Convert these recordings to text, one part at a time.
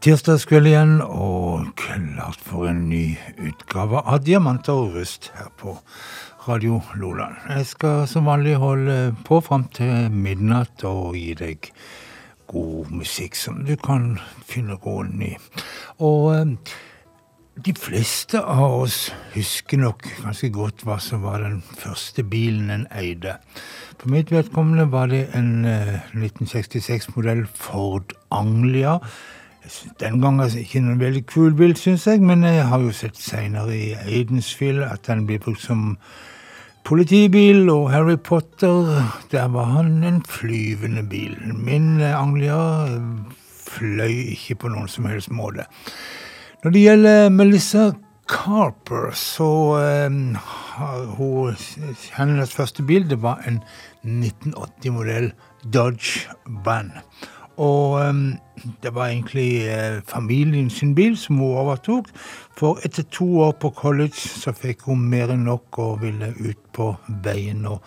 tirsdagskveld igjen, og klart for en ny utgave av Diamanter og rust her på Radio Loland. Jeg skal som vanlig holde på fram til midnatt og gi deg god musikk som du kan finne roen i. Og eh, de fleste av oss husker nok ganske godt hva som var den første bilen en eide. For mitt vedkommende var det en 1966-modell eh, Ford Anglia den gangen altså ikke noen veldig kul bil, syns jeg, men jeg har jo sett seinere i Aidensfield at den blir brukt som politibil, og Harry Potter, der var han en flyvende bil. Min Anglia fløy ikke på noen som helst måte. Når det gjelder Melissa Carper, så um, hun Hennes første bil det var en 1980-modell Dodge Van. Og um, det var egentlig uh, familien sin bil som hun overtok. For etter to år på college så fikk hun mer enn nok og ville ut på veien og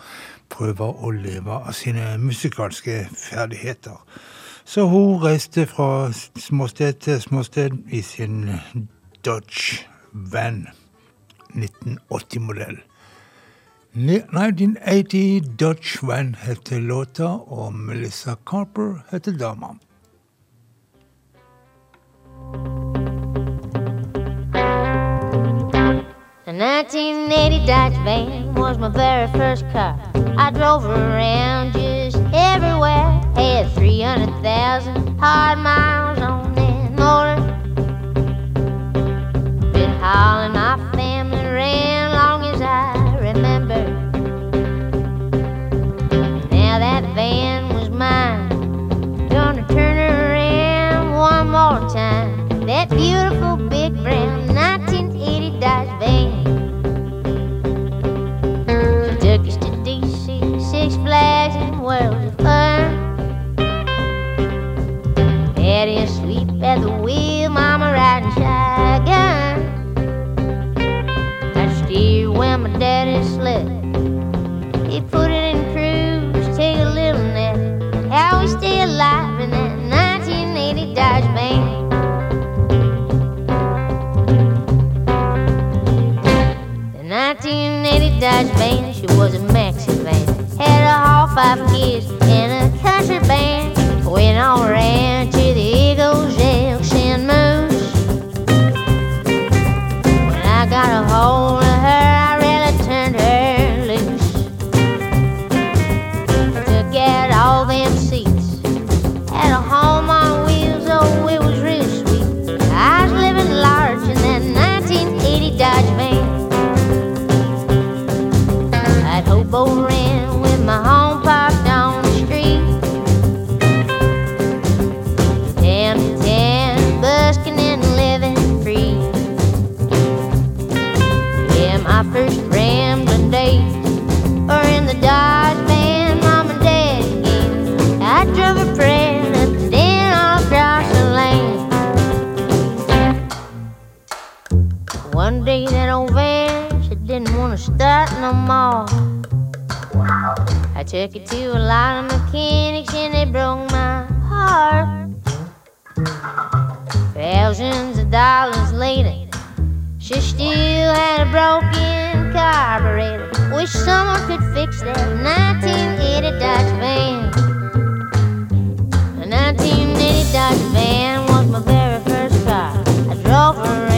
prøve å leve av sine musikalske ferdigheter. Så hun reiste fra småsted til småsted i sin Dodge Van 1980-modell. 1980 Dodge Van heter låta, og Melissa Carper heter dama. The 1980 Dodge van was my very first car. I drove around just everywhere. Had 300,000 hard miles on that motor. Been hauling my first rambling days were in the Dodge van mom and dad gave. I drove a prayer up and down all across the lane. One day that old van, she didn't want to start no more. I took it to a lot of mechanics and they broke my heart. Thousands of dollars later, she still had a broken carburetor. Wish someone could fix that 1980 Dodge van. The 1980 Dodge van was my very first car. I drove around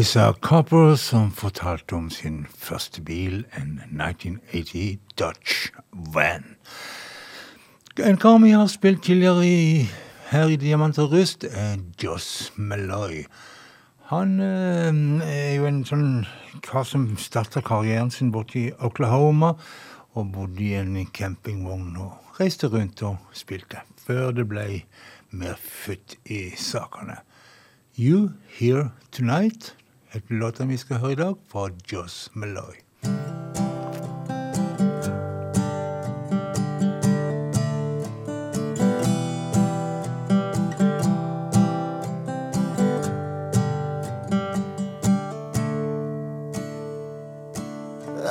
Melissa Copper, som fortalte om sin første bil, en 1980 Dutch Van. En kar vi har spilt tidligere i, her i Diamant og Rust, er Joss Malloy. Han eh, er jo en sånn kar som starta karrieren sin borte i Oklahoma, og bodde i en campingvogn og reiste rundt og spilte, før det ble mer futt i sakene. You Here Tonight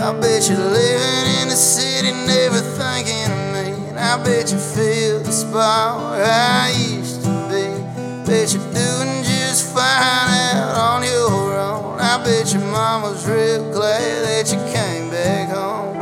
I bet you're living in the city, never thinking of me. And I bet you feel the spot where I mama's real glad that you came back home.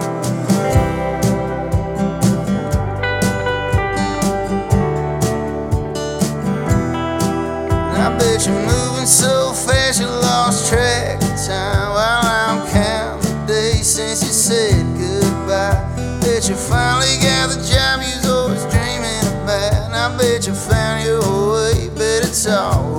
I bet you're moving so fast you lost track of time while I'm counting the days since you said goodbye. Bet you finally got the job you was always dreaming about. And I bet you found your way, but it's all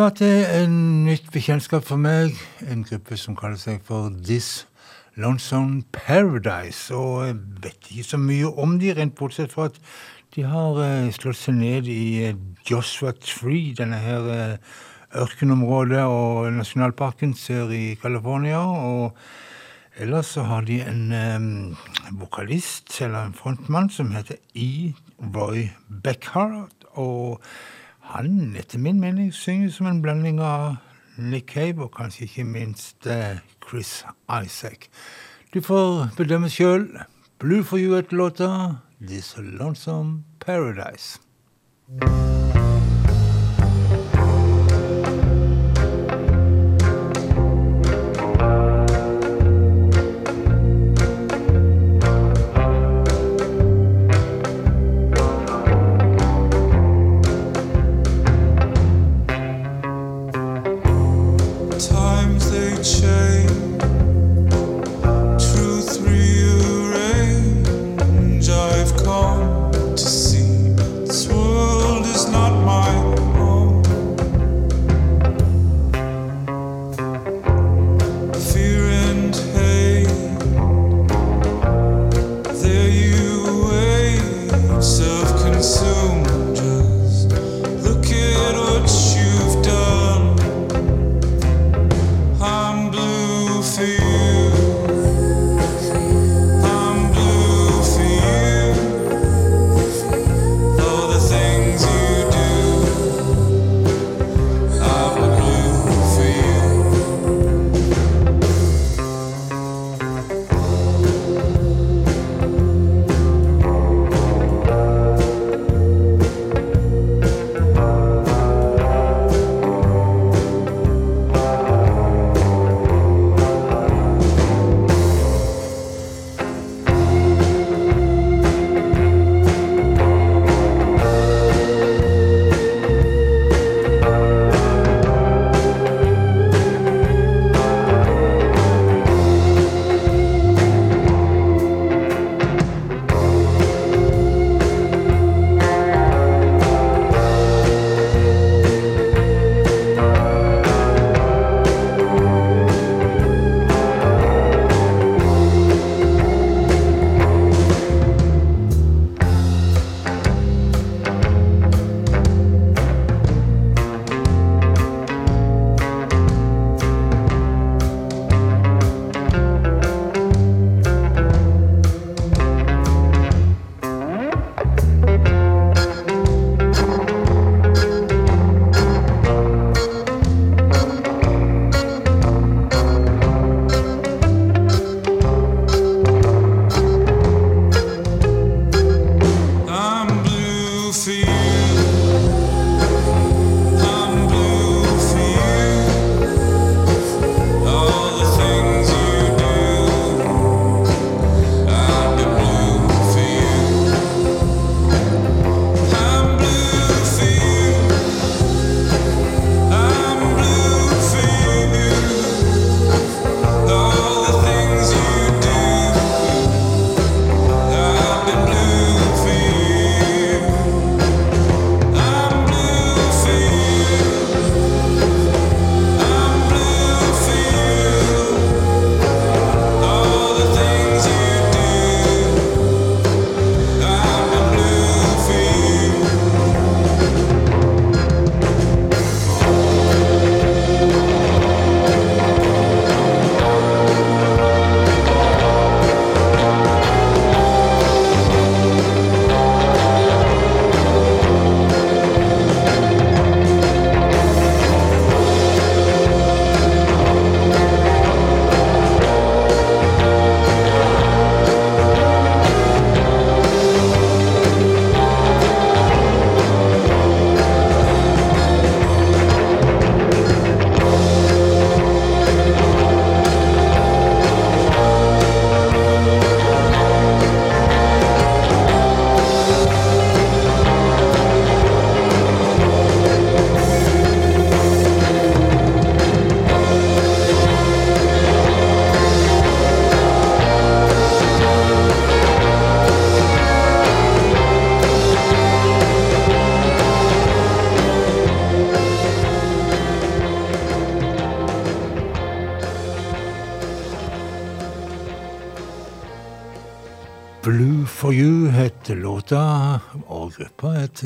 Vi det til en nytt bekjentskap for meg, en gruppe som kaller seg for This Lonesome Paradise. Og jeg vet ikke så mye om de, rent bortsett fra at de har eh, slått seg ned i eh, Joshua Tree, denne her eh, ørkenområdet og nasjonalparken sør i California. og Ellers så har de en um, vokalist, eller en frontmann, som heter E. Roy Beckhart. Og han, etter min mening, synger som en blanding av Nick Cave og kanskje ikke minst eh, Chris Isaac. Du får bedømme sjøl. Blue for you etter låta This Lonesome Paradise.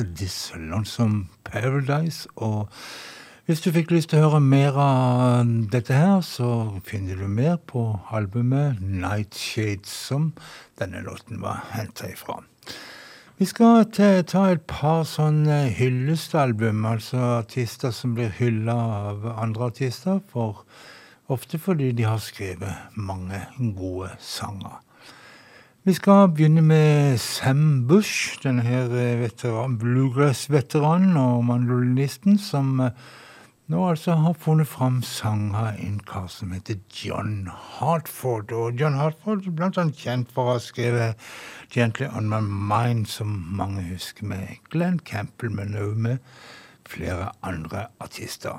This Lonesome Paradise. Og hvis du fikk lyst til å høre mer av dette her, så finner du mer på albumet Nightshades, som denne låten var henta ifra. Vi skal ta et par sånne hyllestalbum, altså artister som blir hylla av andre artister, for ofte fordi de har skrevet mange gode sanger. Vi skal begynne med Sam Bush, denne her eh, veteran, bluegrass-veteranen og mandolinisten, som eh, nå altså har funnet fram sanger en kar som heter John Hartford. Og John Hartford er blant annet kjent for å ha skrevet 'Gently On My Mind', som mange husker med Glenn Campbell, men også med flere andre artister.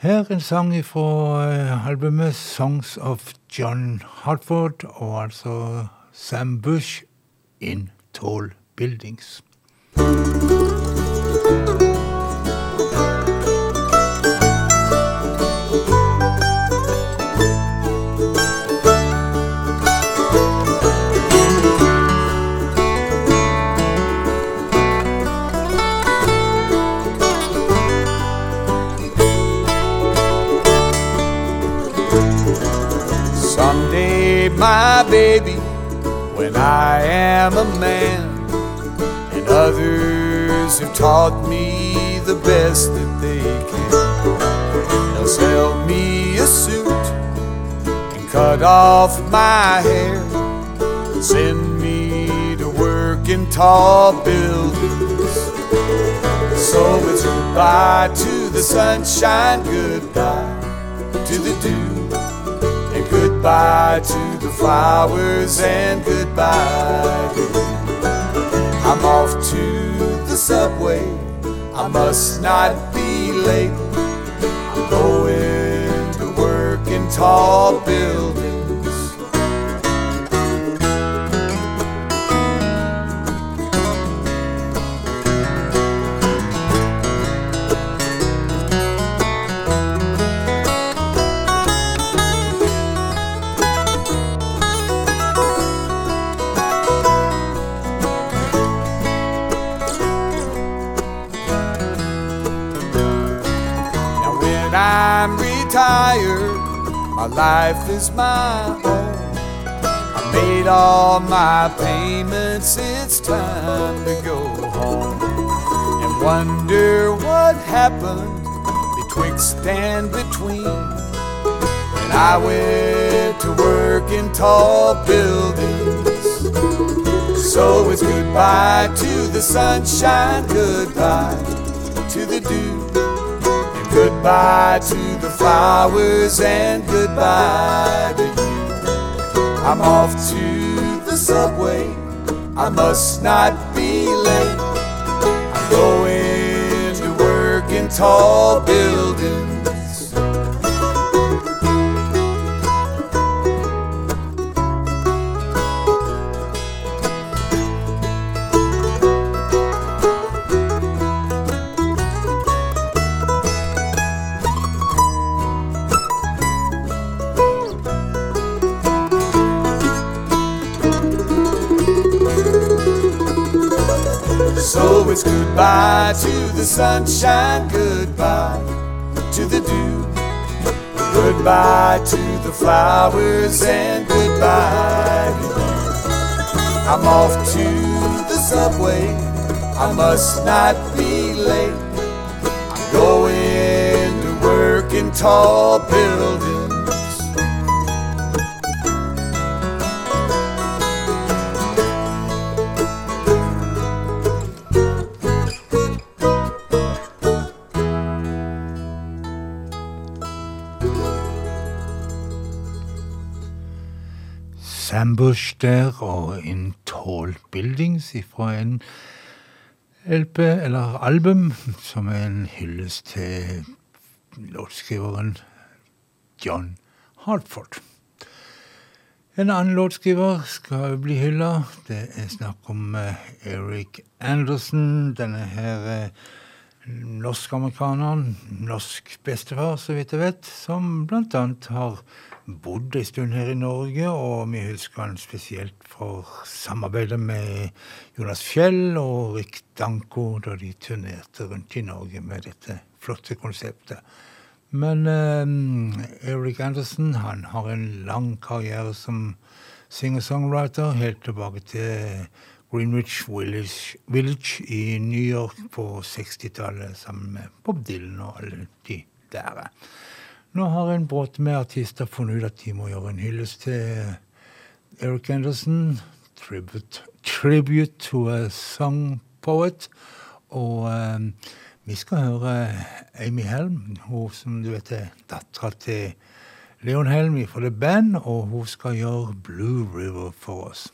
Her en sang fra eh, albumet 'Songs of John Hartford', og altså Sam Bush in Tall Buildings. Baby when I am a man. And others have taught me the best that they can. They'll sell me a suit and cut off my hair. And send me to work in tall buildings. So it's goodbye to the sunshine, goodbye to the dew, goodbye to the flowers and goodbye. I'm off to the subway. I must not be late. I'm going to work in tall buildings. Retired. My life is my own. I made all my payments, it's time to go home. And wonder what happened betwixt and between. When I went to work in tall buildings. So it's goodbye to the sunshine, goodbye to the dew. And goodbye to flowers and goodbye to you. I'm off to the subway. I must not be late. I'm going to work in tall buildings. Goodbye to the sunshine, goodbye to the dew, goodbye to the flowers, and goodbye to you. I'm off to the subway, I must not be late. I'm going to work in tall buildings. Ambush der og In Tall Buildings fra en LP, eller album, som er en hyllest til låtskriveren John Hartford. En annen låtskriver skal bli hylla. Det er snakk om eh, Eric Anderson. Denne her norsk-amerikaneren, norsk bestefar, så vidt jeg vet, som annet har bodd en stund her i Norge, og vi husker han spesielt for samarbeidet med Jonas Fjell og Rick Danko da de turnerte rundt i Norge med dette flotte konseptet. Men eh, Eric Anderson han har en lang karriere som singer-songwriter, helt tilbake til Greenwich Village, Village i New York på 60-tallet sammen med Bob Dylan og alle de der. Nå har en brått med artister funnet ut at de må gjøre en hyllest til Eric Anderson. Tribute, tribute to a song poet. Og um, vi skal høre Amy Helm, hun som du vet er dattera til Leon Helm fra The Band, og hun skal gjøre Blue River for oss.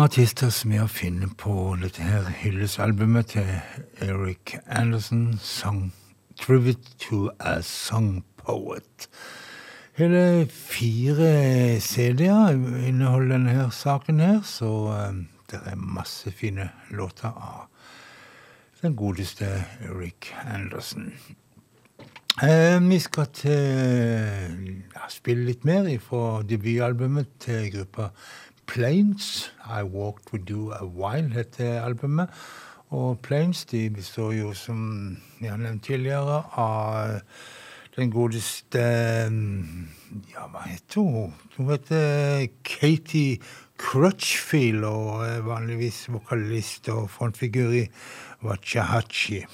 Mange artister som jeg finner på dette her hyllesalbumet til Eric Anderson, Song Tribute to a Song Poet. Hele fire CD-er inneholder denne her saken her, så um, det er masse fine låter av den godeste Eric Anderson. Eh, vi skal til ja, spille litt mer fra debutalbumet til gruppa Planes. I Walked With You A While heter albumet. Og Planes de består jo, som vi har nevnt tidligere, av den godeste Ja, hva heter hun? Hun heter Katie Crutchfield og er vanligvis vokalist og frontfigur i Wachahachi.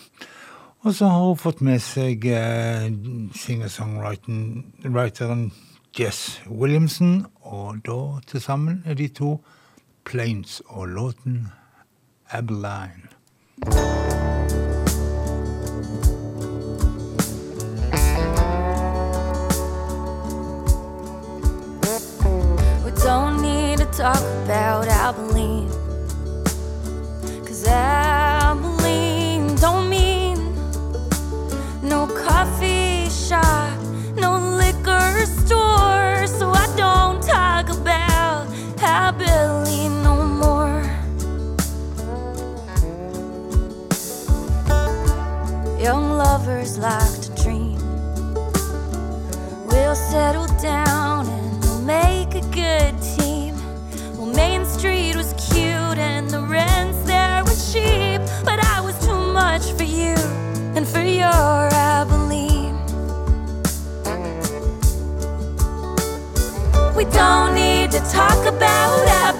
Og så har hun fått med seg eh, singer-songwriteren Jess Williamson, og da til sammen er de to Plains og låten Abilene. We don't need to talk about Abilene. Cause Abilene lovers like to dream. We'll settle down and we'll make a good team. Well, Main Street was cute and the rents there were cheap, but I was too much for you and for your Abilene. We don't need to talk about Abilene,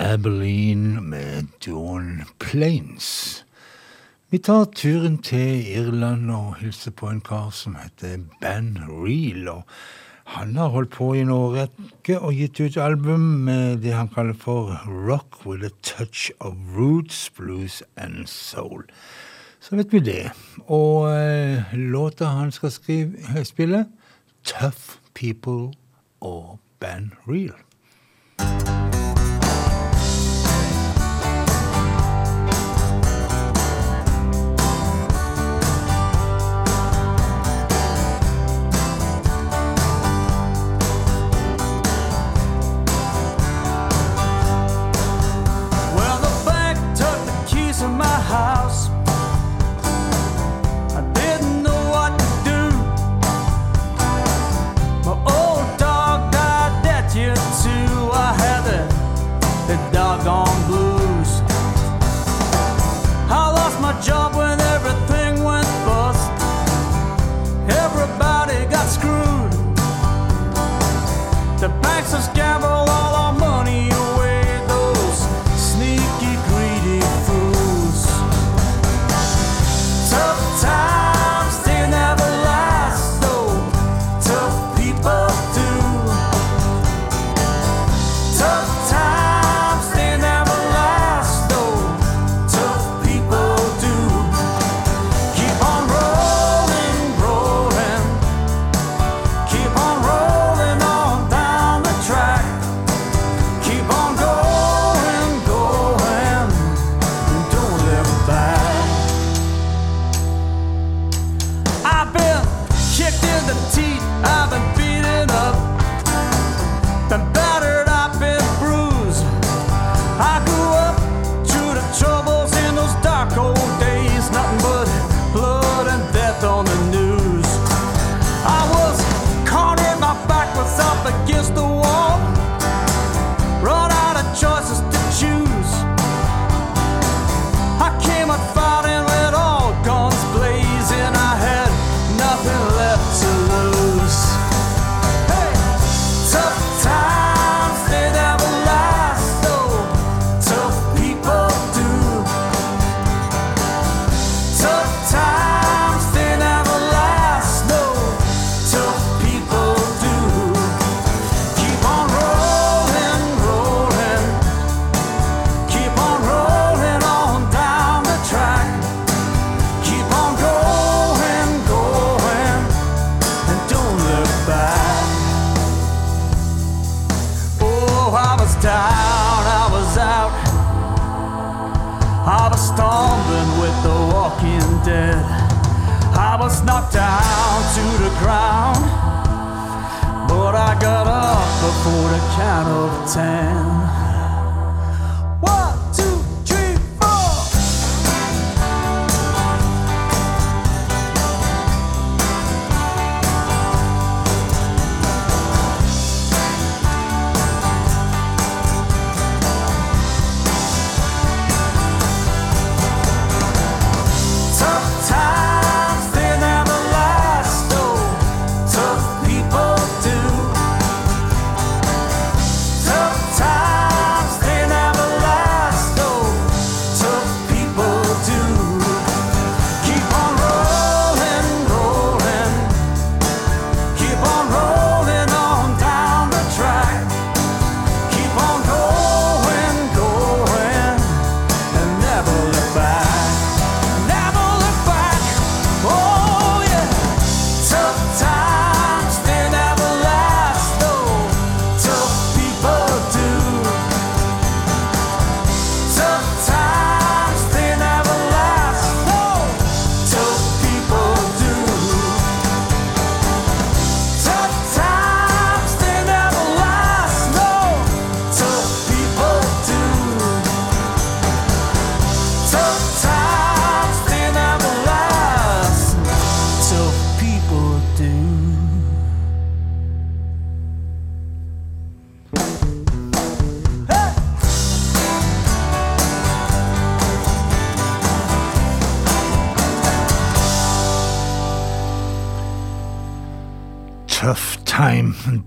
Abilene med Dawn Plains. Vi tar turen til Irland og hilser på en kar som heter Ben Reel. og Han har holdt på i en årrekke og gitt ut album med det han kaller for Rock with a touch of roots, blues and soul. Så vet vi det. Og eh, låta han skal skrive, spille, Tough People og Ben Reel. Well,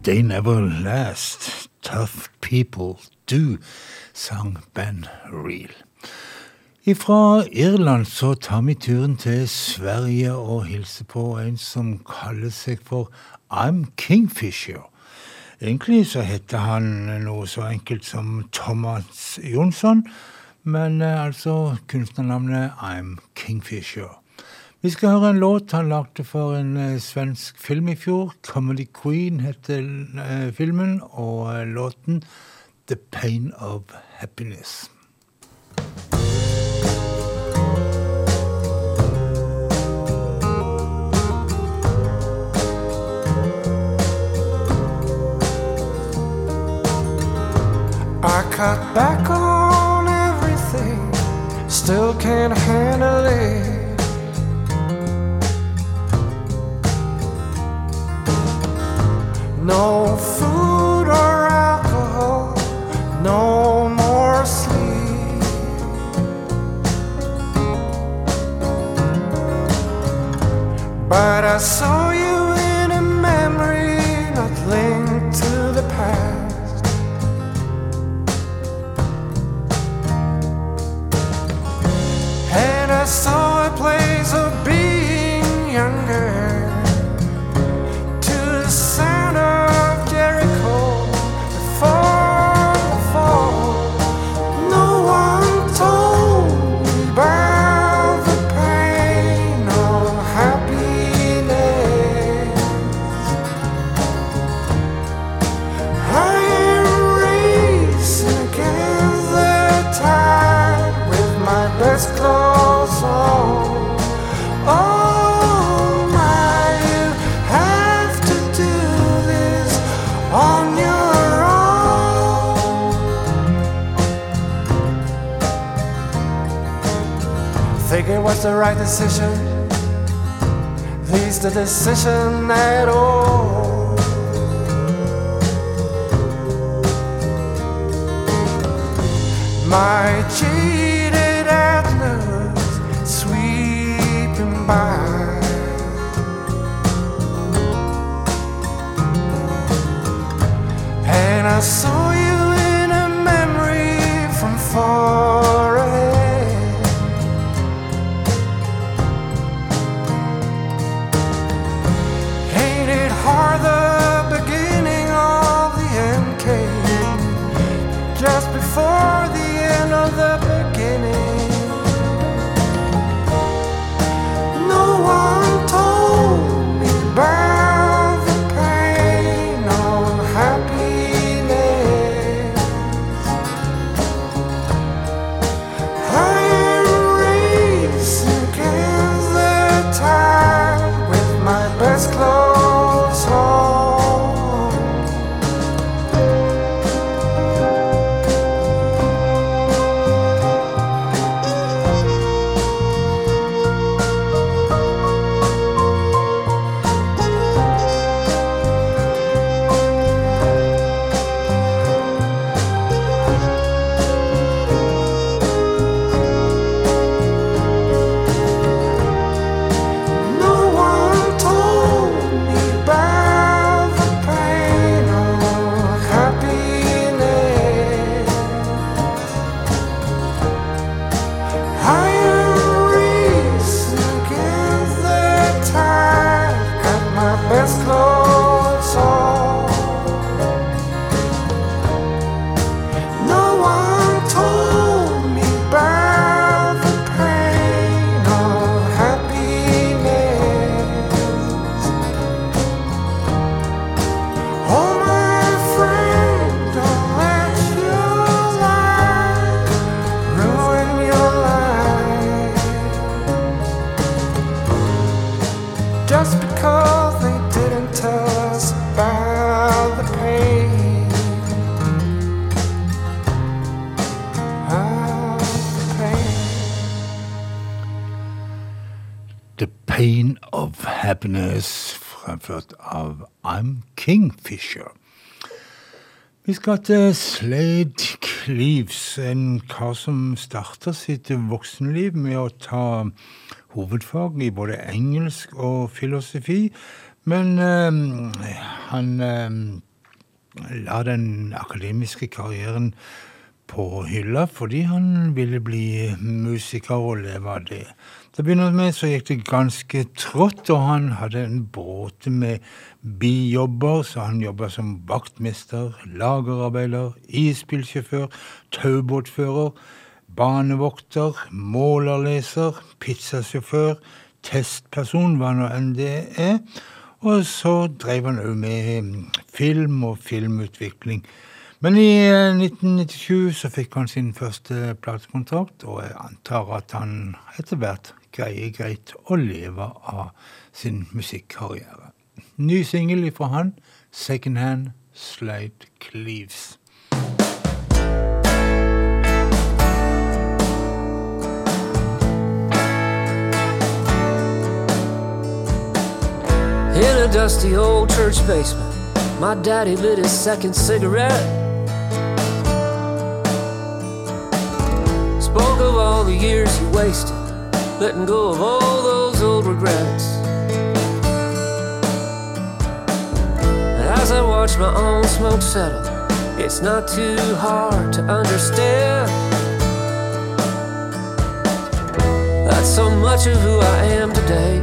They Never Last, Tough People Do, sang Ben Reel. Fra Irland så tar vi turen til Sverige og hilser på en som kaller seg for I'm Kingfisher. Egentlig så heter han noe så enkelt som Thomas Jonsson, men eh, altså kunstnernavnet I'm Kingfisher. Vi skal høre en låt han lagde for en uh, svensk film i fjor. 'Comedy Queen' heter uh, filmen og uh, låten 'The Pain of Happiness'. Decision, least the decision at all. My cheated atlas sweeping by. And I saw Just because they didn't tell us about the pain. Of the pain. The Pain of Happiness, fremført av I'm Kingfisher. Vi skal til Slade Cleaves, en kar som starter sitt voksenliv med å ta hovedfag i både engelsk og filosofi, men eh, han eh, la den akademiske karrieren på hylla fordi han ville bli musiker og leve av det. Til å begynne med så gikk det ganske trått, og han hadde en bråte med bijobber, så han jobba som vaktmester, lagerarbeider, isbilsjåfør, taubåtfører, banevokter, målerleser, pizzasjåfør, testperson, hva nå enn det er. Og så drev han òg med film og filmutvikling. Men i eh, 1997 så fikk han sin første platekontrakt, og jeg antar at han etter hvert greier greit å leve av sin musikkarriere. Ny singel fra han, 'Second Hand Slaid Cleaves'. In a dusty old church basement, my daddy lit his second cigarette. Spoke of all the years he wasted, letting go of all those old regrets. As I watch my own smoke settle, it's not too hard to understand. That's so much of who I am today.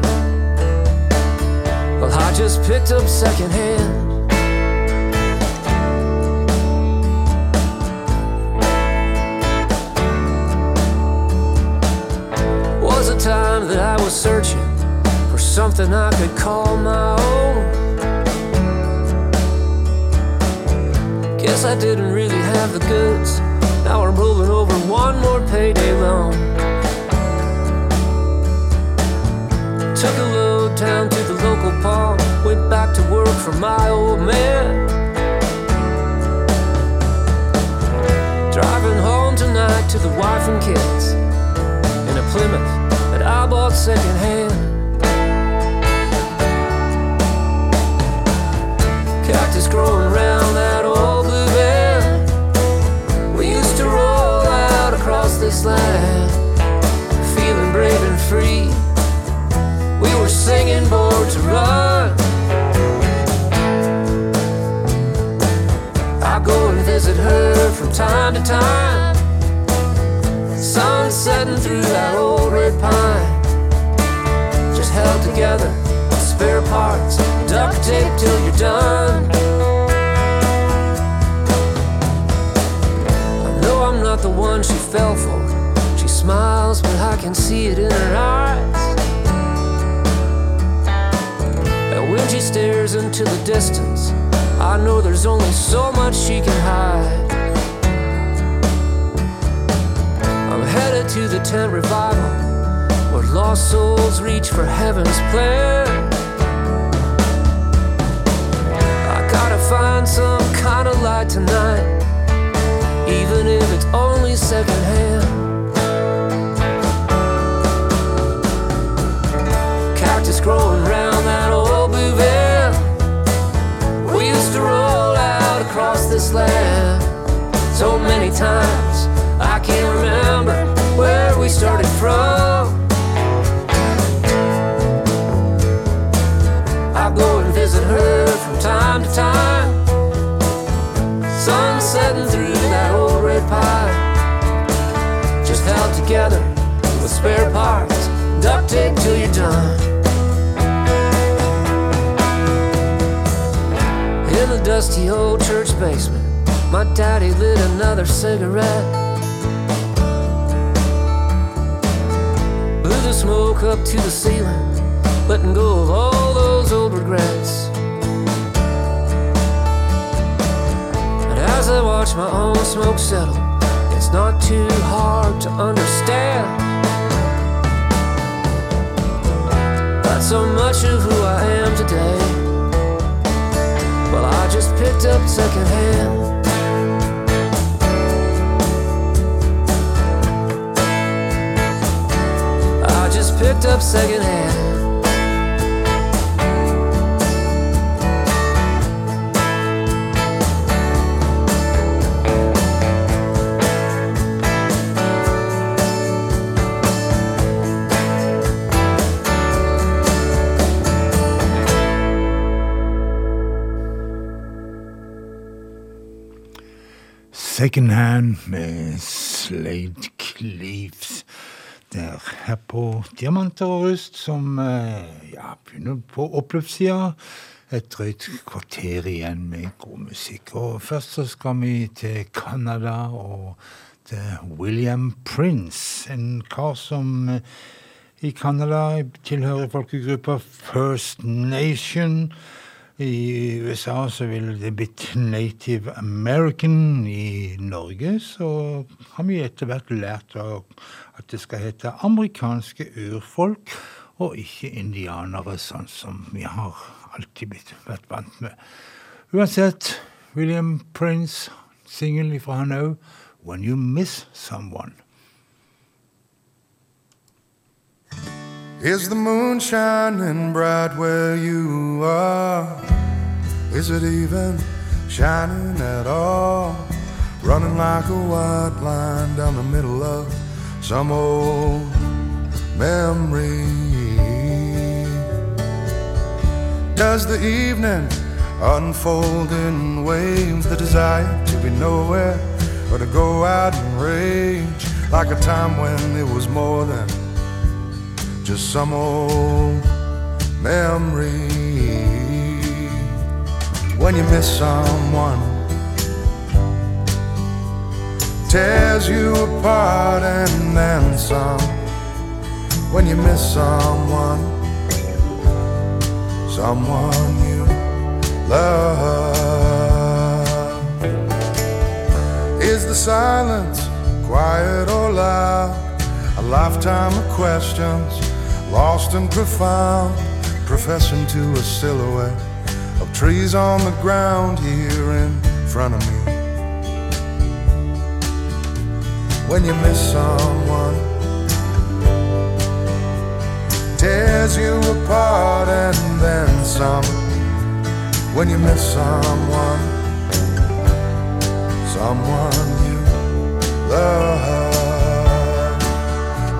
Well, I just picked up secondhand. Was a time that I was searching for something I could call my own. Guess I didn't really have the goods. Now I'm rolling over one more payday loan. Took a load down to the local pond. Went back to work for my old man. Driving home tonight to the wife and kids in a Plymouth that I bought secondhand. Cactus growing around this feeling brave and free. We were singing Born to Run. I go and visit her from time to time. Sun setting through that old red pine. Just held together, spare parts, duct tape till you're done. The one she fell for. Smiles, but I can see it in her eyes. And when she stares into the distance, I know there's only so much she can hide. I'm headed to the tent revival where lost souls reach for heaven's plan. I gotta find some kind of light tonight, even if it's only secondhand. Growing around that old blue van. We used to roll out across this land so many times. I can't remember where we started from. I go and visit her from time to time. Sun setting through that old red pine. Just held together with spare parts. Duct tape till you're done. In the dusty old church basement, my daddy lit another cigarette. Blew the smoke up to the ceiling, letting go of all those old regrets. And as I watch my own smoke settle, it's not too hard to understand. So much of who I am today. Well, I just picked up secondhand. I just picked up secondhand. Second Hand med Slade Cleaves. Der her på Diamanter og Rust, som eh, ja, begynner på oppløpssida. Et drøyt kvarter igjen med god musikk. Og først så skal vi til Canada og til William Prince. En kar som eh, i Canada tilhører folkegruppa First Nation. I USA så ville det blitt Native American. I Norge så har vi etter hvert lært at det skal hete amerikanske urfolk, og ikke indianere, sånn som vi har alltid blitt, vært vant med. Uansett, William Prince, singel ifra han òg, 'When You Miss Someone'. Is the moon shining bright where you are? Is it even shining at all? Running like a white line down the middle of some old memory. Does the evening unfold in waves the desire to be nowhere or to go out and rage like a time when it was more than just some old memory. When you miss someone, tears you apart and then some. When you miss someone, someone you love. Is the silence quiet or loud? A lifetime of questions lost and profound, professing to a silhouette of trees on the ground here in front of me. When you miss someone, tears you apart and then some. When you miss someone, someone you love.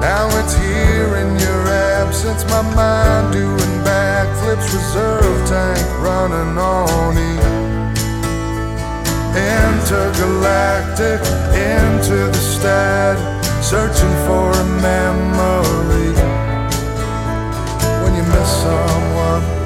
Now it's here in your absence, my mind doing backflips, reserve tank running on E. Intergalactic, into the static, searching for a memory. When you miss someone,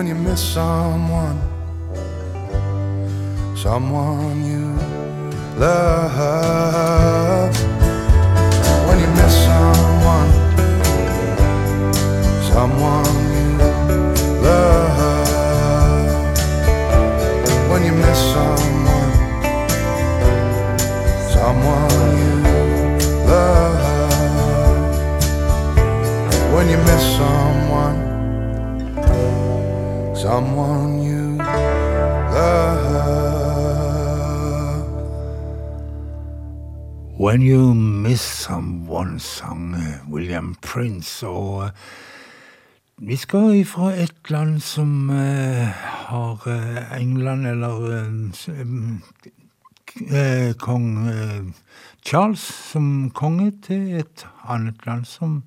when you miss someone. Someone you love When You Miss Someone, sang eh, William Prince. Og eh, vi skal ifra et land som eh, har England, eller eh, kong Charles som konge, til et annet land som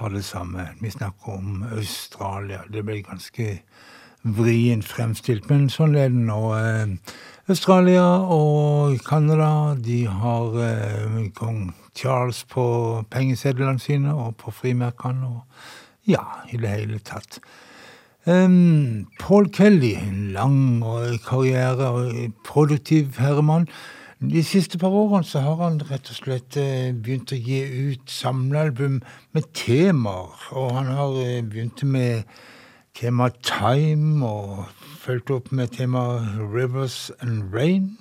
har det samme. Vi snakker om Australia. Det ble ganske vrient fremstilt, men sånn er det nå. Australia og Canada de har eh, kong Charles på pengesedlene sine og på frimerkene. og Ja, i det hele tatt. Um, Paul Kelly, en lang karriere og produktiv herremann. De siste par årene så har han rett og slett eh, begynt å gi ut samlealbum med temaer. Og han har eh, begynt med tema Time og fulgt opp med tema Rivers and Rain.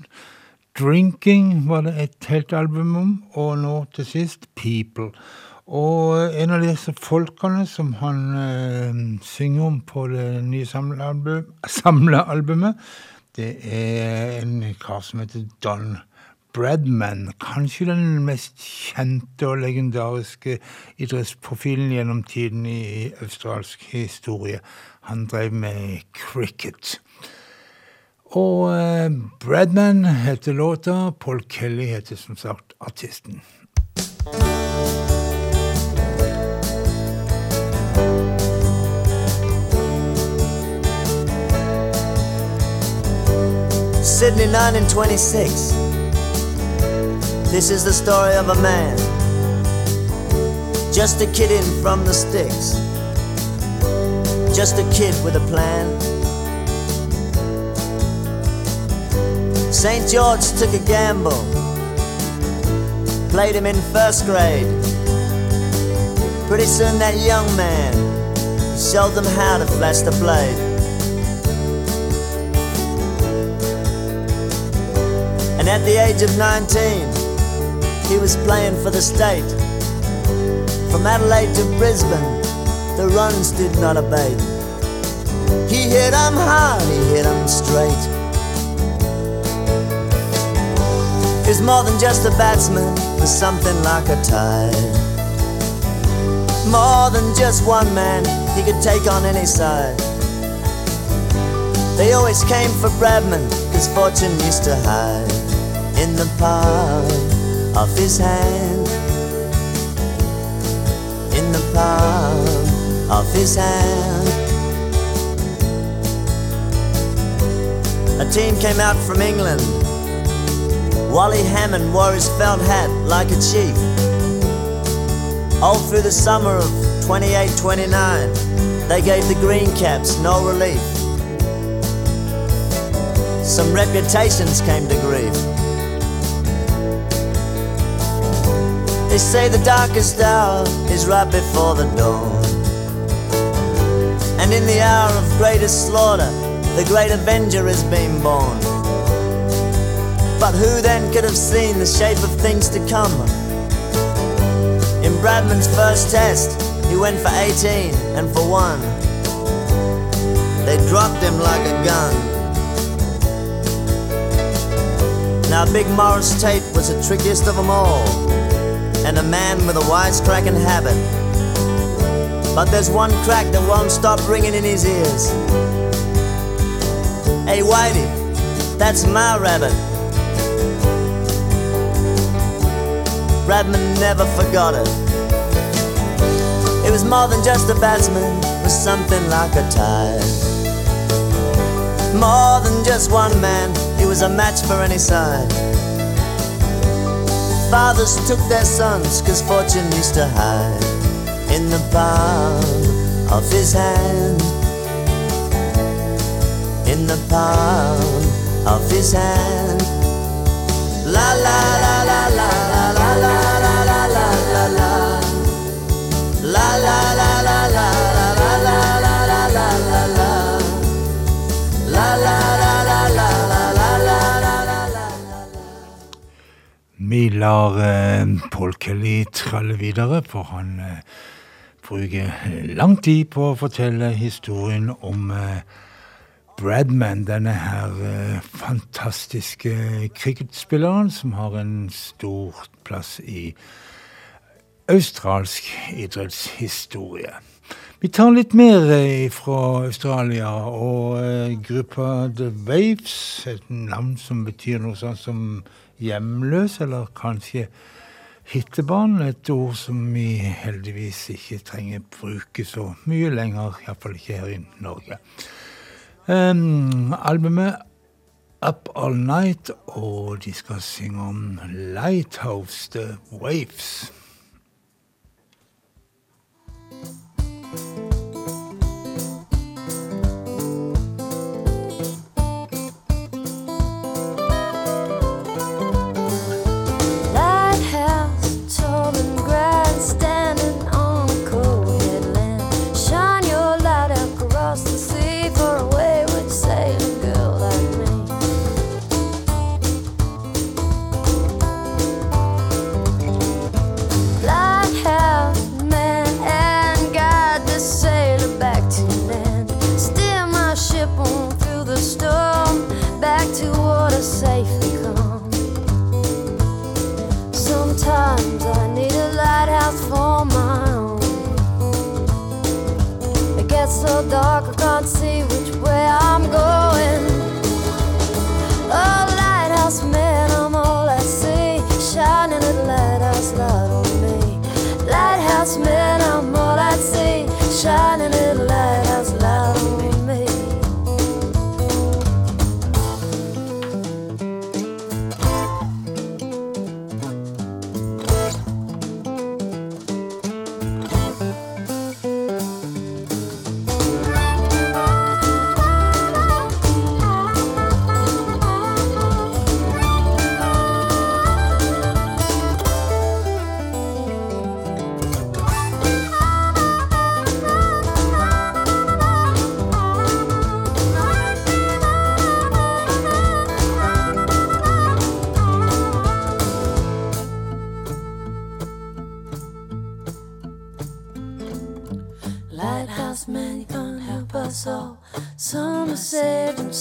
Drinking var det et helt album om, og nå til sist People. Og en av disse folkene som han eh, synger om på det nye samlealbum, samlealbumet, det er en kar som heter Don Bradman. Kanskje den mest kjente og legendariske idrettsprofilen gjennom tiden i australsk historie. Han drev med cricket. Og eh, Bradman heter låta, Paul Kelly heter som sagt artisten. Sydney 9 and 26. This is the story of a man, just a kid in from the sticks, just a kid with a plan. St. George took a gamble, played him in first grade. Pretty soon that young man showed them how to flash the blade. And at the age of 19, he was playing for the state. From Adelaide to Brisbane, the runs did not abate. He hit 'em hard, he hit 'em straight. He's more than just a batsman, there's something like a tide. More than just one man, he could take on any side. They always came for Bradman, cause fortune used to hide in the palm of his hand. Of his hand. A team came out from England. Wally Hammond wore his felt hat like a chief. All through the summer of 28 29, they gave the Green Caps no relief. Some reputations came to grief. They say the darkest hour is right before the dawn. And in the hour of greatest slaughter, the great avenger has been born. But who then could have seen the shape of things to come? In Bradman's first test, he went for 18 and for one. They dropped him like a gun. Now, Big Maurice Tate was the trickiest of them all, and a man with a wisecracking habit. But there's one crack that won't stop ringing in his ears. Hey, Whitey, that's my rabbit. Bradman never forgot it. It was more than just a batsman, it was something like a tie. More than just one man, he was a match for any side. Fathers took their sons, cause fortune used to hide in the palm of his hand. In the palm of his hand. La la la la la la la la la la la la la. La la la la la la la la la la la la la. La. Vi lar eh, Paul Kelly tralle videre, for han eh, bruker lang tid på å fortelle historien om eh, Bradman, denne her eh, fantastiske cricketspilleren som har en stor plass i australsk idrettshistorie. Vi tar litt mer eh, fra Australia og gruppa The Waves, et navn som betyr noe sånt som hjemløs, eller kanskje hittebarn, et ord som vi heldigvis ikke trenger bruke så mye lenger, iallfall ikke her i Norge. Um, albumet Up All Night, og de skal synge om Lighthouse The Waves.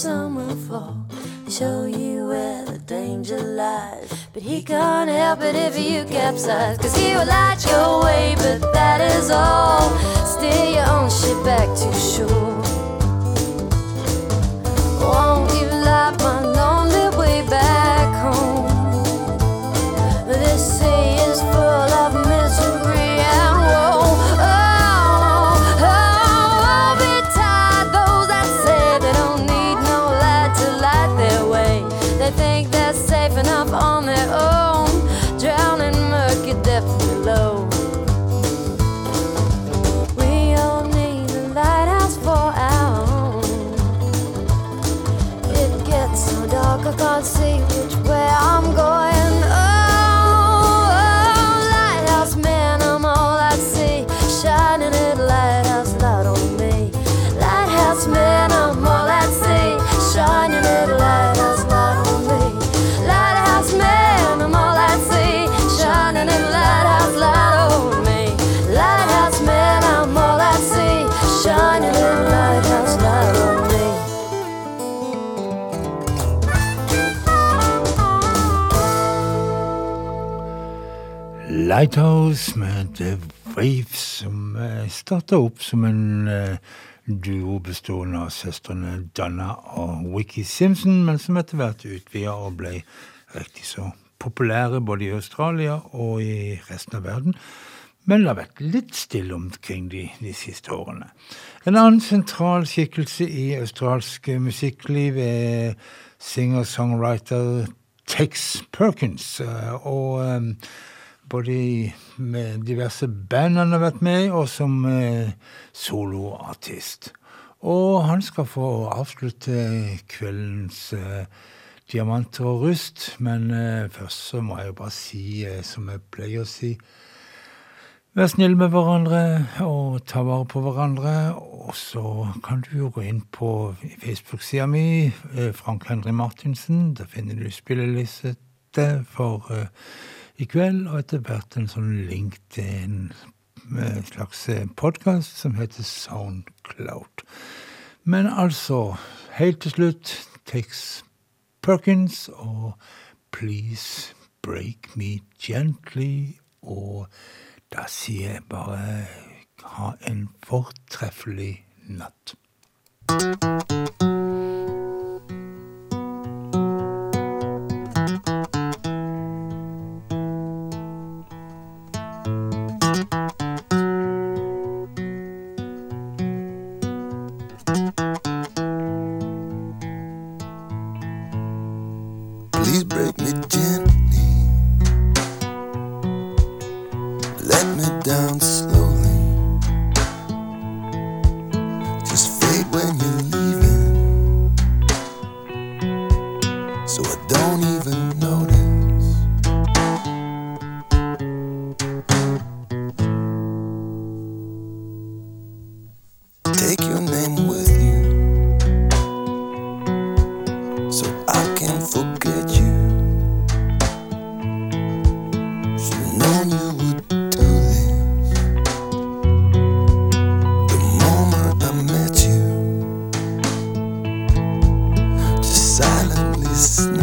Will fall. Show you where the danger lies. But he can't help it if you capsize. Cause he will light your way, but that is all. Steer your own ship back to shore. Won't you light my lonely way back home? This sea is full Lighthouse med The Waves, som eh, starta opp som en eh, duo bestående av søstrene Donna og Wiki Simpson, men som etter hvert utvida og ble riktig så populære både i Australia og i resten av verden. Men det har vært litt stille omkring de, de siste årene. En annen sentral skikkelse i australsk musikkliv er singer-songwriter Tex Perkins. eh, Og både med diverse band han har vært med i, og som eh, soloartist. Og han skal få avslutte kveldens eh, diamanter og rust, men eh, først så må jeg jo bare si, eh, som jeg pleier å si Vær snill med hverandre og ta vare på hverandre. Og så kan du jo gå inn på Facebook-sida mi, eh, Frank Henry Martinsen. Der finner du spilleliste for i kveld, og etter hvert en sånn link til en eh, slags podkast som heter Soundcloud. Men altså, helt til slutt, Tex Perkins og Please Break Me Gently. Og da sier jeg bare ha en fortreffelig natt. Silently